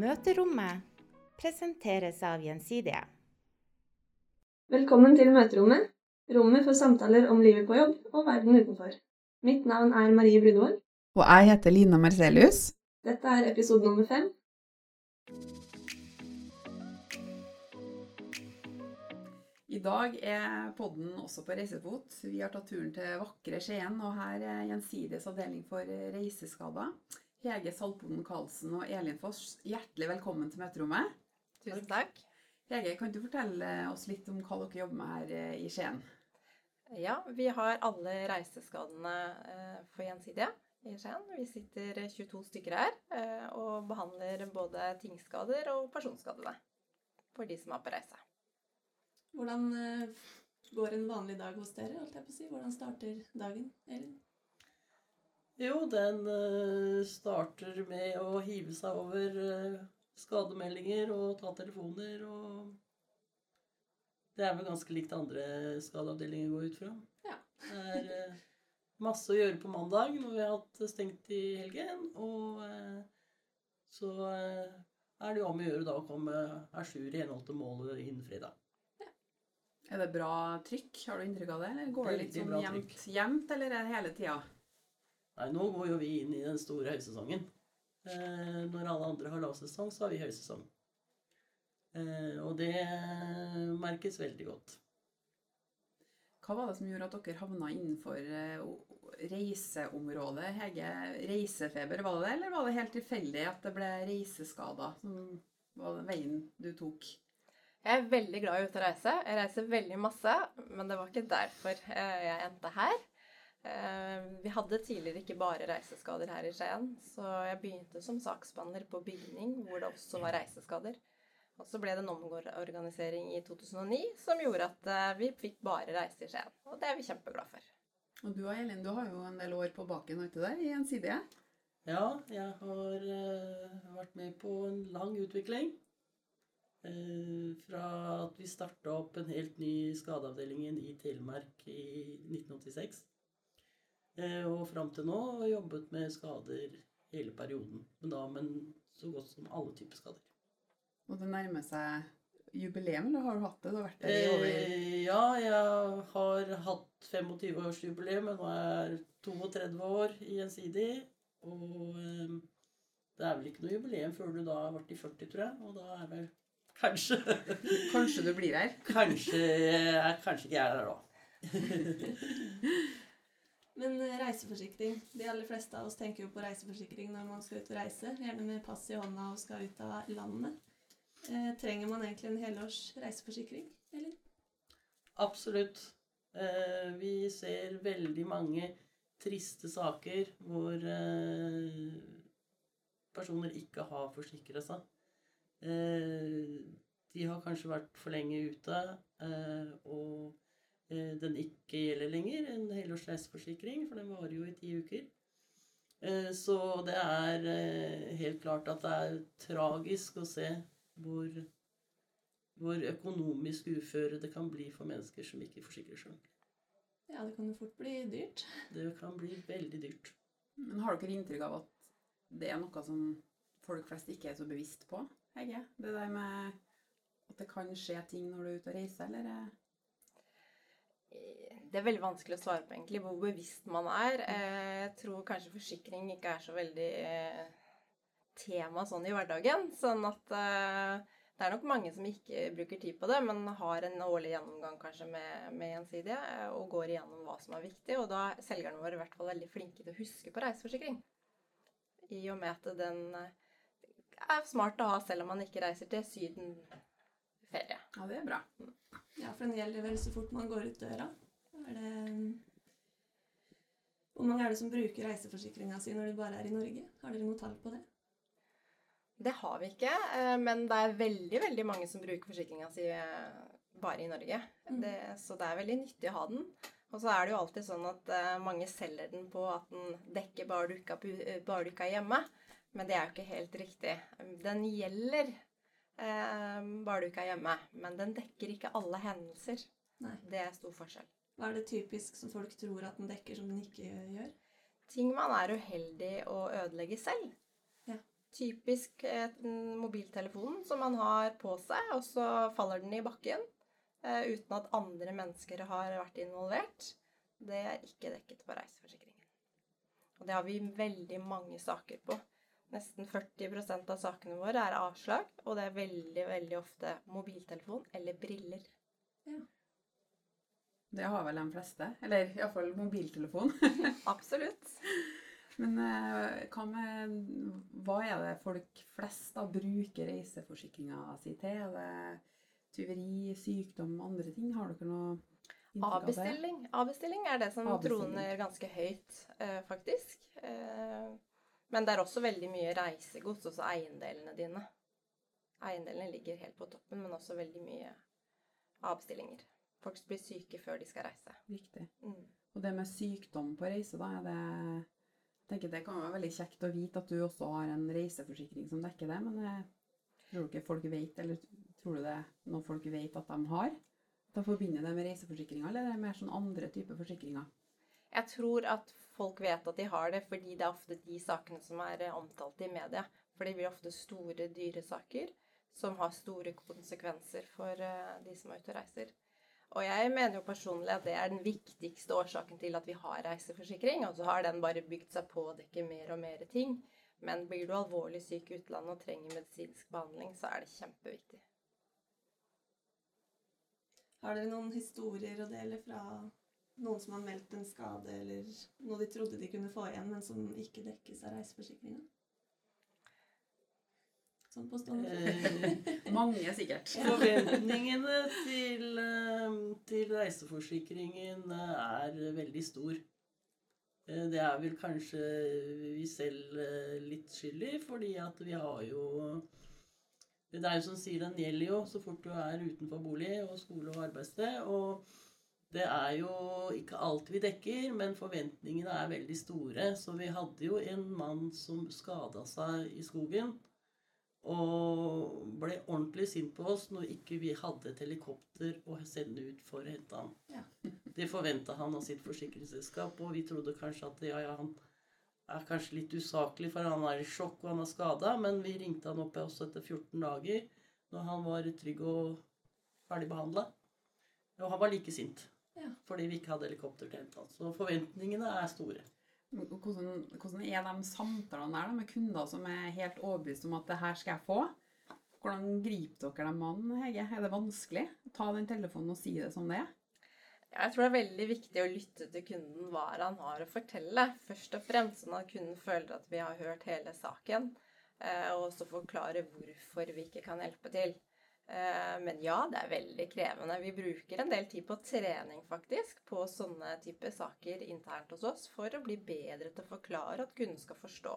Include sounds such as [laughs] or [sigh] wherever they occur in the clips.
Møterommet presenteres av Gjensidige. Velkommen til møterommet, rommet for samtaler om livet på jobb og verden utenfor. Mitt navn er Marie Brudvold. Og jeg heter Lina Marcelius. Dette er episode nummer fem. I dag er podden også på reisefot. Vi har tatt turen til vakre Skien, og her er Gjensidiges avdeling for reiseskader. Hege Salponen Karlsen og Elin Foss, hjertelig velkommen til møterommet. Tusen takk. Hege, kan du fortelle oss litt om hva dere jobber med her eh, i Skien? Ja, vi har alle reiseskadene eh, for Gjensidige i Skien. Vi sitter 22 stykker her eh, og behandler både tingskader og personskadede for de som er på reise. Hvordan går en vanlig dag hos dere? holdt jeg på å si? Hvordan starter dagen, Elin? Jo, den eh, starter med å hive seg over eh, skademeldinger og ta telefoner og Det er vel ganske likt andre skadeavdelinger går ut fra. Ja. Det er eh, masse å gjøre på mandag når vi har hatt stengt i helgen. Og så er det jo om å gjøre da å komme à jour i henhold til målet innen fredag. Er det bra trykk? Har du inntrykk av det? Eller går det litt sånn jevnt, jevnt, eller er det hele tida? Nei, nå går jo vi inn i den store høysesongen. Eh, når alle andre har lavsesong, så har vi høysesong. Eh, og det merkes veldig godt. Hva var det som gjorde at dere havna innenfor eh, reiseområdet? Hege, reisefeber, var det det, eller var det helt tilfeldig at det ble reiseskader som var den veien du tok? Jeg er veldig glad i å ut og reise. Jeg reiser veldig masse, men det var ikke derfor eh, jeg endte her. Eh, Vi hadde tidligere ikke bare reiseskader her i Skien, så jeg begynte som saksbehandler på bygning, hvor det også var reiseskader. Og så ble det en omorganisering i 2009 som gjorde at eh, vi fikk bare reise i Skien. Og det er vi kjempeglade for. Og du og Elin, du har jo en del år på baken, ikke det, i Gjensidige? Ja, jeg har eh, vært med på en lang utvikling. Eh, fra at vi starta opp en helt ny skadeavdelingen i Telemark i 1986. Eh, og fram til nå har jeg jobbet med skader hele perioden. Men da med så godt som alle typer skader. Og det nærmer seg jubileum, eller har du hatt det? Du har vært der i over Eh, ja, jeg har hatt 25-årsjubileum, men nå er jeg 32 år i Gjensidig. Og eh, det er vel ikke noe jubileum før du da har vært i 40, tror jeg. Og da er vel kanskje Kanskje du blir her? Kanskje, kanskje ikke jeg er der da. [laughs] Men eh, reiseforsikring. De aller fleste av oss tenker jo på reiseforsikring når man skal ut og reise. Gjerne med pass i hånda og skal ut av landet. Eh, trenger man egentlig en helårs reiseforsikring, eller? Absolutt. Eh, vi ser veldig mange triste saker hvor eh, personer ikke har forsikra seg. Eh, de har kanskje vært for lenge ute, eh, og den ikke gjelder lenger, en helårs reiseforsikring, for den varer jo i ti uker. Eh, så det er eh, helt klart at det er tragisk å se hvor hvor økonomisk uføre det kan bli for mennesker som ikke forsikrer seg. Ja, det kan jo fort bli dyrt. Det kan bli veldig dyrt. Men har dere inntrykk av at det er noe som folk flest ikke er så bevisst på, Hege? Det der med at det kan skje ting når du er ute og reiser, eller? Det er veldig vanskelig å svare på egentlig hvor bevisst man er. Eh, Jeg tror kanskje forsikring ikke er så veldig eh, tema sånn i hverdagen. Sånn at eh, det er nok mange som ikke bruker tid på det, men har en årlig gjennomgang kanskje med, med Gjensidige og går igjennom hva som er viktig. Og da er selgerne våre i hvert fall veldig flinke til å huske på reiseforsikring. I og med at den er smart å ha selv om man ikke reiser til Syden ferie. Ja, det er bra. Ja, for den gjelder vel så fort man går ut døra. Er det Hvor mange er det som bruker reiseforsikringa si når de bare er i Norge? Har dere noe tall på det? Det har vi ikke, eh, men det er veldig veldig mange som bruker forsikringa si eh, bare i Norge. Mm. Det, så det er veldig nyttig å ha den. Og så er det jo alltid sånn at eh, mange selger den på at den dekker bardukka, er hjemme. Men det er jo ikke helt riktig. Den gjelder eh, bare du ikke er hjemme, men den dekker ikke alle hendelser. Nei. Det er stor forskjell. Hva er det typisk som folk tror at den dekker, som den ikke gjør? Ting man er uheldig å ødelegge selv. Ja. Typisk eh, mobiltelefonen som man har på seg, og så faller den i bakken eh, uten at andre mennesker har vært involvert. Det er ikke dekket på reiseforsikringen. Og det har vi veldig mange saker på. Nesten 40% av sakene våre er avslag, og det er veldig, veldig ofte mobiltelefon eller briller. Ja. Det har vel de fleste. Eller iallfall mobiltelefon. [laughs] Absolutt. Men eh, hva med Hva er det folk flest da bruker reiseforsikringa si til? Er det tyveri, sykdom, andre ting? Har dere noe? Avbestilling. Avbestilling er det som troner ganske høyt, eh, faktisk. Men det er også veldig mye reisegods, også eiendelene dine. Eiendelene ligger helt på toppen, men også veldig mye avbestillinger. Folk blir syke før de skal reise. Riktig. Mm. Og det med sykdom på reise, da, er det jeg tenker Det kan være veldig kjekt å vite at du også har en reiseforsikring som dekker det, men jeg tror du ikke folk vet, eller tror du det noe folk vet at de har? Da de forbinder det med reiseforsikringer, eller er det mer sånn andre typer forsikringer? Jeg tror at folk vet at de har det, fordi det er ofte de sakene som er eh, omtalt i media. For det blir ofte store, dyre saker som har store konsekvenser for eh, de som er ute og reiser. Og jeg mener jo personlig at det er den viktigste årsaken til at vi har reiseforsikring. Og så har den bare bygd seg på å dekke mer og mer ting. Men blir du alvorlig syk i utlandet og trenger medisinsk behandling, så er det kjempeviktig. Har dere noen historier å dele fra noen som har meldt en skade, eller noe de trodde de kunne få igjen, men som ikke dekkes av reiseforsikringa? Sånn på stående fot. Eh, Mange, sikkert. [laughs] Forventningene til, eh, til reiseforsikringen eh, er veldig stor. Eh, Det er vel kanskje vi selv litt skyld i, fordi at vi har jo Det er jo som sier, den gjelder jo så fort du er utenfor bolig og skole og arbeidssted. Og det er jo ikke alt vi dekker, men forventningene er veldig store. Så vi hadde jo en mann som skada seg i skogen. Og ble ordentlig sint på oss når ikke vi hadde et helikopter å sende ut for å hente ham. Ja. [laughs] Det forventa han av sitt forsikringsselskap, og vi trodde kanskje at ja, ja, han er kanskje litt usaklig, for han er i sjokk og han er skada, men vi ringte han opp også etter 14 dager, når han var trygg og ferdig behandla. Og han var like sint. Ja. Fordi vi ikke hadde helikopter til å hente. Så forventningene er store. Hvordan, hvordan er de samtalene der da, med kunder som er helt overbevist om at det her skal jeg få? Hvordan griper dere dem an, Hege? Er det vanskelig å ta den telefonen og si det som det er? Jeg tror det er veldig viktig å lytte til kunden hva han har å fortelle. Først og fremst sånn at kunden føler at vi har hørt hele saken, eh, og også forklare hvorfor vi ikke kan hjelpe til. Eh, Men ja, det er veldig krevende. Vi bruker en del tid på trening faktisk på sånne typer saker internt hos oss for å bli bedre til å forklare at kunden skal forstå.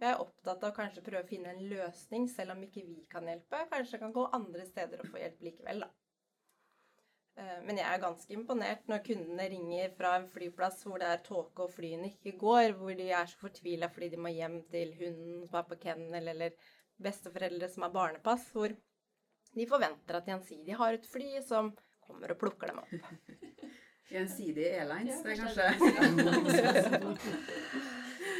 Vi er opptatt av kanskje prøve å finne en løsning, selv om ikke vi kan hjelpe. Kanskje kan gå andre steder og få hjelp likevel, da. Eh, Men jeg er ganske imponert når kundene ringer fra en flyplass hvor det er tåke og flyene ikke går, hvor de er så fortvila fordi de må hjem til hunden som er på kennel, eller besteforeldre som har barnepass, hvor de forventer at Gjensidige har et fly som kommer og plukker dem opp. [laughs] Gjensidig Airlines, Ja, det er kanskje kanskje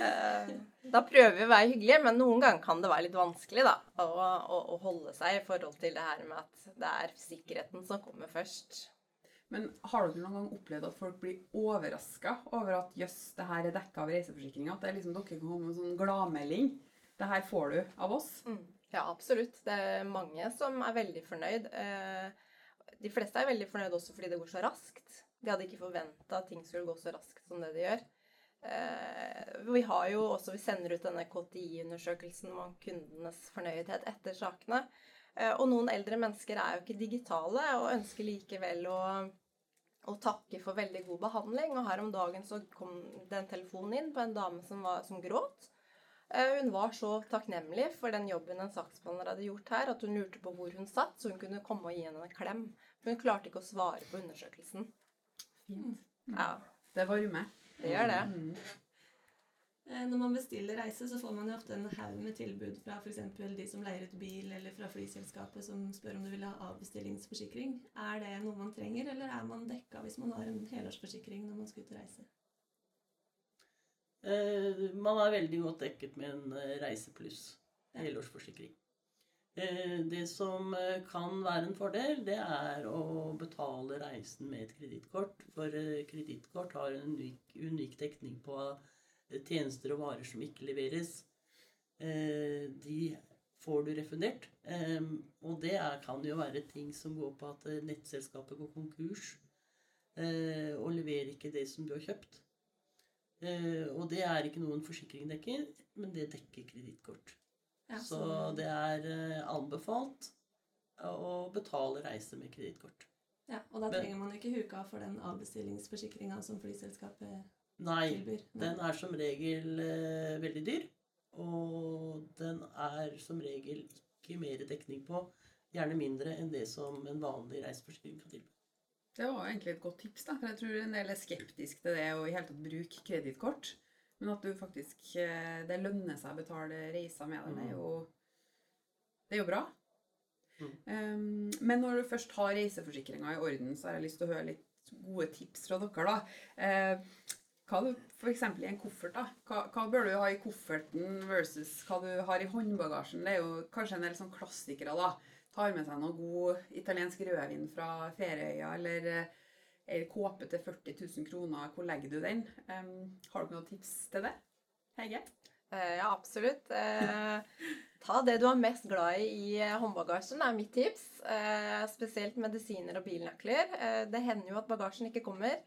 Eh, Da prøver vi å være hyggelige, men noen ganger kan det være litt vanskelig da, å, å, å holde seg i forhold til det her med at det er sikkerheten som kommer først. Men har dere noen gang opplevd at folk blir overraska over at jøss, det her er dekka av reiseforsikringa? At det er liksom dere kommer med en sånn gladmelding? Det her får du av oss? Mm. Ja, absolutt. Det er mange som er veldig fornøyd. Eh, De fleste er veldig fornøyd også fordi det går så raskt. De hadde ikke forventa at ting skulle gå så raskt som det det gjør. Eh, Vi har jo også, vi sender ut denne KTI-undersøkelsen om kundenes fornøydhet etter sakene. Eh, Og noen eldre mennesker er jo ikke digitale og ønsker likevel å, å takke for veldig god behandling. Og her om dagen så kom det en telefon inn på en dame som, var, som gråt. Eh, Hun var så takknemlig for den jobben en saksbehandler hadde gjort her, at hun lurte på hvor hun satt, så hun kunne komme og gi henne en klem. Hun klarte ikke å svare på undersøkelsen. Fint. Ja, Det varmer. det gjør det. Mm. Eh, Når man bestiller reise, så får man jo ofte en haug med tilbud fra f.eks. de som leier ut bil, eller fra flyselskapet som spør om du vil ha avbestillingsforsikring. Er det noe man trenger, eller er man dekka hvis man har en helårsforsikring når man skal ut og reise? Eh, man er veldig godt dekket med en eh, reisepluss. Helårsforsikring. Eh, Det som kan være en fordel, det er å betale reisen med et kredittkort. For kredittkort har en unik, unik dekning på tjenester og varer som ikke leveres. Eh, De får du refundert. Og det er, kan jo være ting som går på at nettselskapet går konkurs og leverer ikke det som du har kjøpt. Eh, Og det er ikke noen forsikring dekker, men det dekker kredittkort. Ja, Så det er eh, anbefalt å betale reise med kredittkort. ja, og da Men- trenger man ikke huke av for den avbestillingsforsikringa som flyselskapet Nei, tilbyr. Nei. den er som regel eh, veldig dyr. Og den er som regel ikke mer dekning på. Gjerne mindre enn det som en vanlig reiseforsikring kan tilby. Det var egentlig et godt tips, da. For jeg tror en del er skeptisk til det å i hele tatt bruke kredittkort. Men at du faktisk eh, Det lønner seg å betale reiser med det, det er jo Det er jo bra. Mm. Um, men når du først har reiseforsikringa i orden, så har jeg lyst til å høre litt gode tips fra dere, da. Uh, hva du f.eks. i en koffert, da. Hva, hva bør du ha i kofferten versus hva du har i håndbagasjen? Det er jo kanskje en del sånn klassikere, da. Tar med seg noe god italiensk rødvin fra Ferøya, eller eh, ei kåpe til 40 000 kroner. Hvor legger du den? Um, har du noen tips til det? Hege? Eh, Ja, absolutt. Eh, ta det du er mest glad i i eh, håndbagasjen, er mitt tips. Eh, spesielt medisiner og bilnøkler. Eh, det hender jo at bagasjen ikke kommer.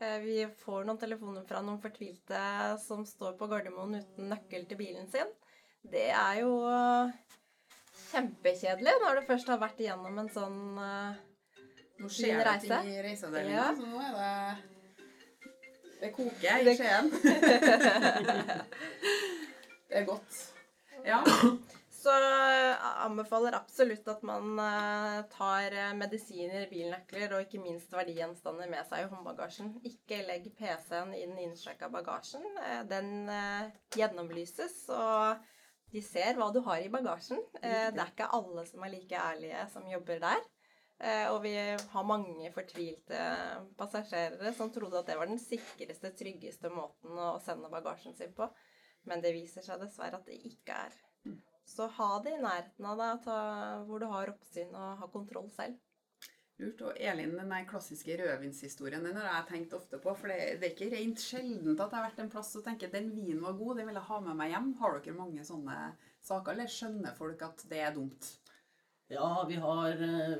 Eh, vi får noen telefoner fra noen fortvilte som står på Gardermoen uten nøkkel til bilen sin. Det er jo eh, kjempekjedelig når du først har vært igjennom en sånn uh, Nå skjer det ting i reiseavdelinga, Ja. så nå er det Det koker i Skien. [laughs] det er godt. Ja. Så jeg anbefaler absolutt at man eh, tar eh, medisiner, bilnøkler og ikke minst verdigjenstander med seg i håndbagasjen. Ikke legg PC-en i den innsjekka bagasjen. Eh, Den eh, gjennomlyses, og de ser hva du har i bagasjen. Eh, Det er ikke alle som er like ærlige som jobber der. Eh, Og vi har mange fortvilte passasjerer som trodde at det var den sikreste, tryggeste måten å sende bagasjen sin på. Men det viser seg dessverre at det ikke er. Så ha det i nærheten av deg, hvor du har oppsyn og har kontroll selv. Lurt. Og Elin, den klassiske rødvinshistorien den har jeg tenkt ofte på. For det, er ikke rent sjeldent at jeg har vært en plass og tenker den vinen var god, den vil jeg ha med meg hjem. Har dere mange sånne saker, eller skjønner folk at det er dumt? Ja, vi har eh,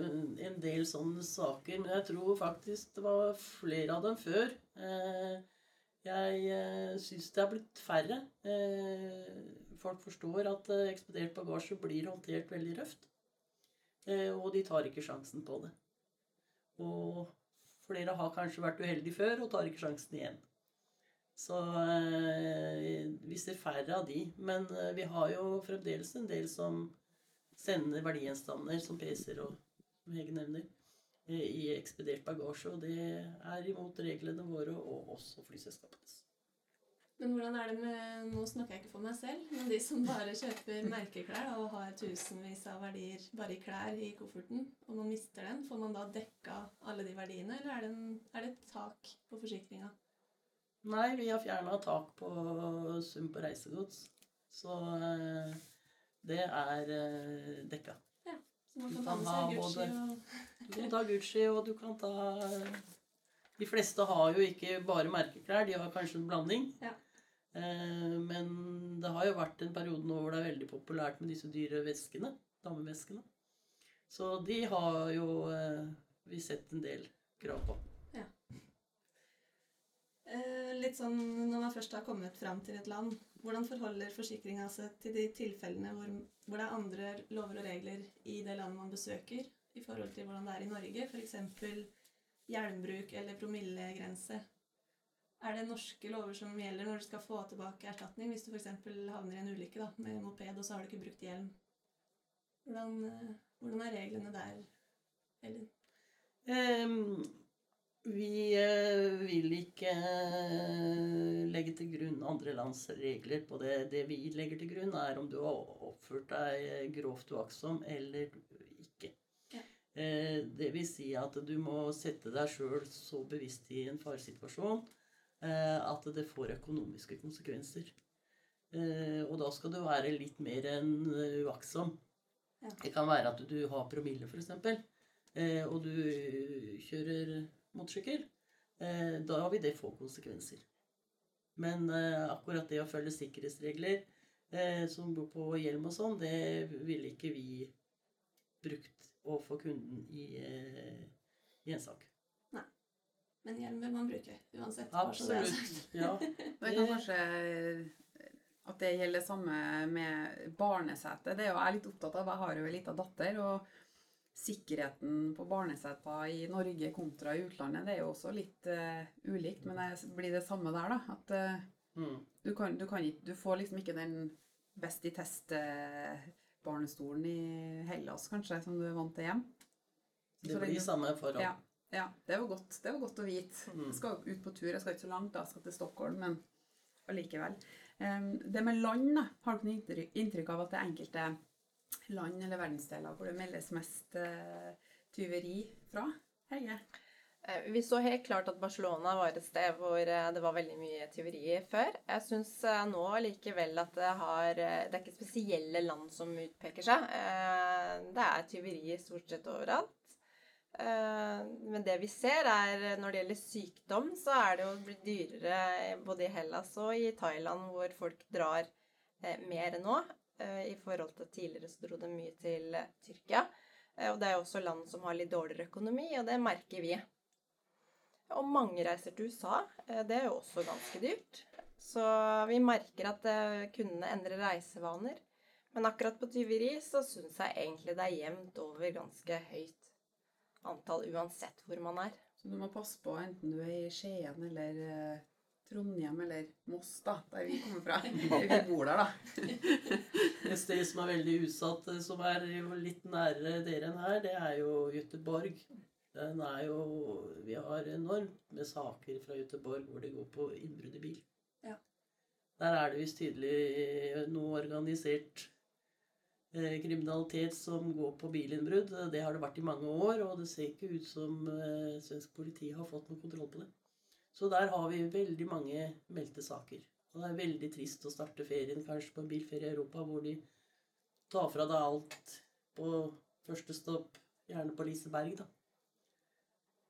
en del sånne saker, men jeg tror faktisk det var flere av dem før. Eh, Jeg uh, syns det er blitt færre. Eh, Folk forstår at eh, ekspedert bagasje blir håndtert veldig røft. Eh, Og de tar ikke sjansen på det. Og flere har kanskje vært uheldige før og tar ikke sjansen igjen. Så eh, vi ser færre av de. Men eh, vi har jo fremdeles en del som sender verdigjenstander som PC-er og som Hege nevner, eh, i ekspedert bagasje. Og det er imot reglene våre og også flyselskapenes. Men hvordan er det med Nå snakker jeg ikke for meg selv, men de som bare kjøper merkeklær og har tusenvis av verdier bare i klær i kofferten, og man mister den, får man da dekka alle de verdiene, eller er det, en, er det et tak på forsikringa? Nei, vi har fjerna tak på sum på reisegods. Så eh, det er dekka. Ja, Så man Du kan ta med seg Gucci både- og Du kan ta Gucci, og du kan ta De fleste har jo ikke bare merkeklær, de har kanskje en blanding. Ja. Eh, Men det har jo vært en periode nå hvor det er veldig populært med disse dyre veskene. Dameveskene. Så de har jo eh, vi sett en del krav på. Ja. Litt sånn når man først har kommet fram til et land, hvordan forholder forsikringa seg til de tilfellene hvor, hvor det er andre lover og regler i det landet man besøker, i forhold til hvordan det er i Norge? F.eks. hjelmbruk eller promillegrense. Er det norske lover som gjelder når du skal få tilbake erstatning hvis du f.eks. havner i en ulykke da, med moped, og så har du ikke brukt hjelm? Hvordan, eh, hvordan er reglene der, Elin? Um, vi uh, vil ikke uh, legge til grunn andre lands regler på det. Det vi legger til grunn, er om du har oppført deg grovt uaktsom eller ikke. Ja. Uh, det vil si at du må sette deg sjøl så bevisst i en faresituasjon at det får økonomiske konsekvenser. Eh, og da skal du være litt mer enn eh, uaktsom. Ja. Det kan være at du har promille, f.eks., eh, og du kjører motorsykkel. Eh, da vil det få konsekvenser. Men eh, akkurat det å følge sikkerhetsregler, eh, som bor på hjelm og sånn, det ville ikke vi brukt overfor kunden i, eh, i en sak. Men hjelm vil man bruke uansett. Absolutt. Ja. [laughs] Det kan kanskje at det gjelder det samme med barnesete. Det er jo jeg litt opptatt av. Jeg har jo en liten datter. og Sikkerheten på barneseter i Norge kontra i utlandet det er jo også litt uh, ulikt. Men det blir det samme der, da. At uh, Mm. du, kan, du, kan ikke, du får liksom ikke den best i test-barnestolen i Hellas, kanskje, som du er vant til hjem. Det blir samme forhold. Ja, ja, det var godt, det var godt å vite. Mm. Jeg skal ut på tur, jeg skal ikke så langt, da, jeg skal til Stockholm, men allikevel. Det med land, da, har du noe inntrykk, av at det er enkelte land eller verdensdeler hvor det meldes mest eh, tyveri fra? Hege? Eh, Vi så helt klart at Barcelona var et sted hvor eh, det var veldig mye tyveri før. Jeg syns nå likevel at det har Det er ikke spesielle land som utpeker seg. Eh, Det er tyveri stort sett overalt. Eh, Men det vi ser, er når det gjelder sykdom, så er det jo blitt dyrere både i Hellas og i Thailand, hvor folk drar eh, mer nå. Eh, I forhold til tidligere så dro det mye til eh, Tyrkia. Eh, Og det er jo også land som har litt dårligere økonomi, og det merker vi. Og mange reiser til USA. eh, Det er jo også ganske dyrt. Så vi merker at eh, kundene endrer reisevaner. Men akkurat på tyveri så syns jeg egentlig det er jevnt over ganske høyt antall uansett hvor man er. Så du må passe på enten du er i Skien eller eh, Trondheim eller Moss, da, der vi kommer fra. [laughs] vi bor der, da. [laughs] Et sted som er veldig utsatt, eh, som er litt nærere dere enn her, det er jo Göteborg. Den er jo Vi har enormt med saker fra Göteborg hvor det går på innbrudd i bil. Ja. Der er det visst tydelig noe organisert eh, kriminalitet som går på bilinnbrudd. Det har det vært i mange år, og det ser ikke ut som eh, svensk politi har fått noe kontroll på det. Så der har vi veldig mange meldte saker. Og det er veldig trist å starte ferien kanskje på en bilferie i Europa hvor de tar fra deg alt på første stopp, gjerne på Liseberg, da.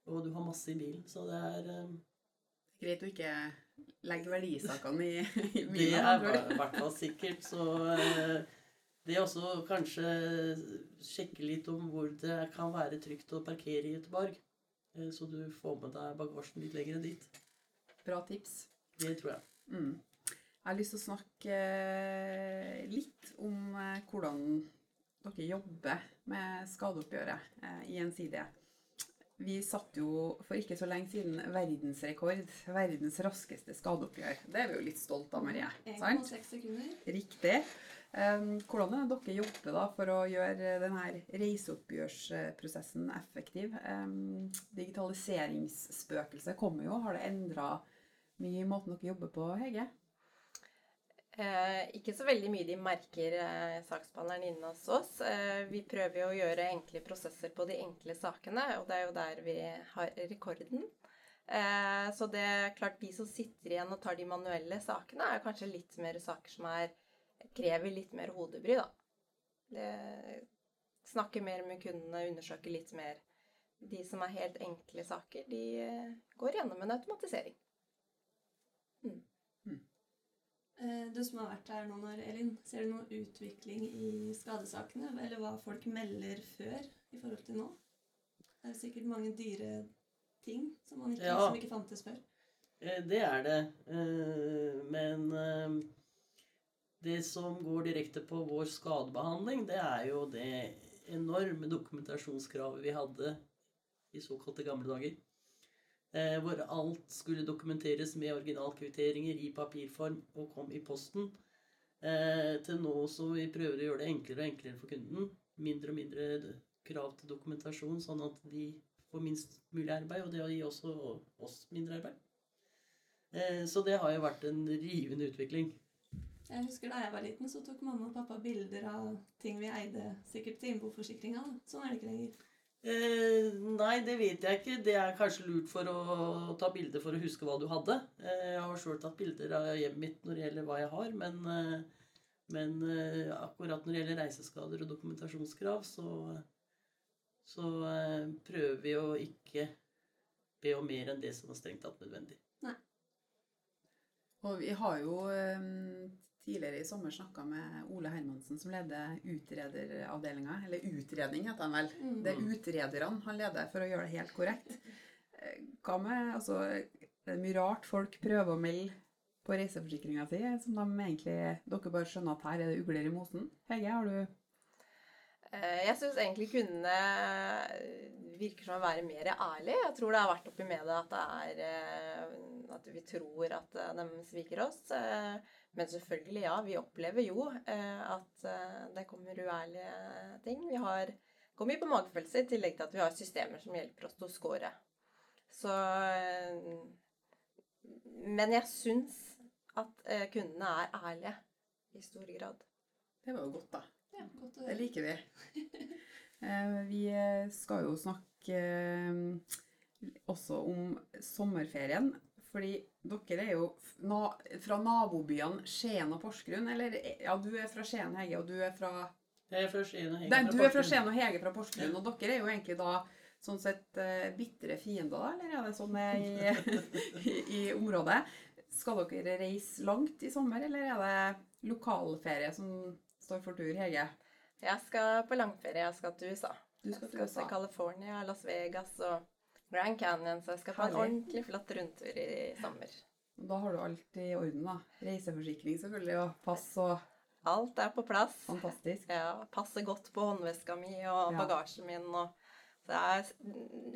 Og du har masse i bilen, så det er eh, Greit å ikke legge verdisakene i, i Det er i hvert fall sikkert. Så eh, det også kanskje sjekke litt om hvor det kan være trygt å parkere i Göteborg. eh, Så du får med deg bagasjen litt lenger dit. Bra tips. Det tror jeg. Mm. Jeg har lyst til å snakke eh, litt om eh, hvordan dere jobber med skadeoppgjøret i Gjensidige. Vi satte jo for ikke så lenge siden verdensrekord, verdens raskeste skadeoppgjør. Det er vi jo litt stolt av, Marie. 1,6 sekunder. Riktig. Um, hvordan er det dere jobber da for å gjøre denne reiseoppgjørsprosessen effektiv? Um, digitaliseringsspøkelset kommer jo. Har det endra mye i måten dere jobber på, Hege? Eh, ikke så veldig mye de merker eh, saksbehandleren inne hos oss. Eh, vi prøver jo å gjøre enkle prosesser på de enkle sakene, og det er jo der vi har rekorden. Eh, så det er klart de som sitter igjen og tar de manuelle sakene, er kanskje litt mer saker som er, krever litt mer hodebry, da. Det, snakke mer med kundene, undersøke litt mer. De som er helt enkle saker, de eh, går gjennom en automatisering. Mm. Du som har vært her noen år, Elin, ser du noen utvikling i skadesakene? Eller hva folk melder før i forhold til nå? Det er sikkert mange dyre ting som, man ikke, Ja. som ikke fantes før. Eh, Det er det. Eh, Men eh, det som går direkte på vår skadebehandling, det er jo det enorme dokumentasjonskravet vi hadde i såkalte gamle dager. Eh, Hvor alt skulle dokumenteres med originalkvitteringer i papirform og kom i posten. Eh, Til nå som vi prøver å gjøre det enklere og enklere for kunden. Mindre og mindre krav til dokumentasjon, sånn at de får minst mulig arbeid. Og det gir også oss mindre arbeid. Eh, Så det har jo vært en rivende utvikling. Jeg husker Da jeg var liten, så tok mamma og pappa bilder av ting vi eide sikkert til innboforsikringa. Sånn er det ikke lenger. Eh, nei, det vet jeg ikke. Det er kanskje lurt for å ta bilder for å huske hva du hadde. Eh, jeg har sjøl tatt bilder av hjemmet mitt når det gjelder hva jeg har, men, eh, men eh, akkurat når det gjelder reiseskader og dokumentasjonskrav, så, så eh, prøver vi å ikke be om mer enn det som er strengt tatt nødvendig. Og vi har jo eh, tidligere i sommer snakka med Ole Hermansen, som leder utrederavdelinga. Eller utredning, heter han vel. Mm. Det er utrederne han leder, for å gjøre det helt korrekt. Eh, Hva med altså, Det er mye rart folk prøver å melde på reiseforsikringa si, som de egentlig Dere bare skjønner at her er det ugler i mosen. Hege, har du Eh, Jeg syns egentlig kundene virker som å være mer ærlige. Jeg tror det har vært oppi media at det er eh, At vi tror at de sviker oss. Men selvfølgelig, ja. Vi opplever jo eh, at eh, det kommer uærlige ting. Vi har går mye på magefølelse, i tillegg til at vi har systemer som hjelper oss til å score. Så eh, Men jeg syns at kundene er ærlige i stor grad. Det var jo godt, da. Ja, godt å Det liker vi. [laughs] Eh, Vi skal jo snakke også om sommerferien. Fordi dere er jo na fra nabobyene Skien og Porsgrunn. Eller ja, du er fra Skien, Hege, og du er fra Jeg er fra Skien og Hege Nei, du er fra Skien og Hege fra Porsgrunn. Og dere er jo egentlig da sånn sett uh, bitre fiender, da? Eller er det sånn det er i, [laughs] i, i området? Skal dere reise langt i sommer, eller er det lokalferie som står for tur, Hege? Jeg skal på langferie. Jeg skal til USA. Du Jeg skal til skal til California, Las Vegas og Grand Canyon, så jeg skal på en ordentlig flott rundtur i sommer. Da har du alt i orden, da. Reiseforsikring selvfølgelig, og pass og Alt er på plass. fantastisk. Ja, passer godt på håndveska mi og Ja. bagasjen min. Og så er,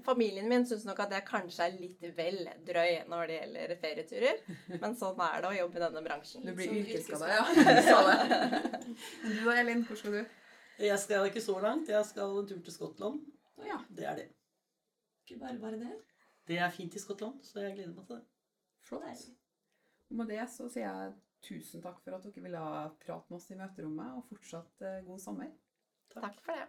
familien min syns nok at jeg kanskje er litt vel drøy når det gjelder ferieturer. Men sånn er det å jobbe i denne bransjen. Du blir yrkesskada, ja. Du sa det. Du da, Elin, hvor skal du? Jeg skal ikke så langt. Jeg skal en tur til Skottland. Ja. Det er det. Ikke bare bare det. Det er fint i Skottland, så jeg gleder meg til det. Flott. Og med det så sier jeg tusen takk for at dere ville prate med oss i møterommet, og fortsatt eh, god sommer. Takk for det.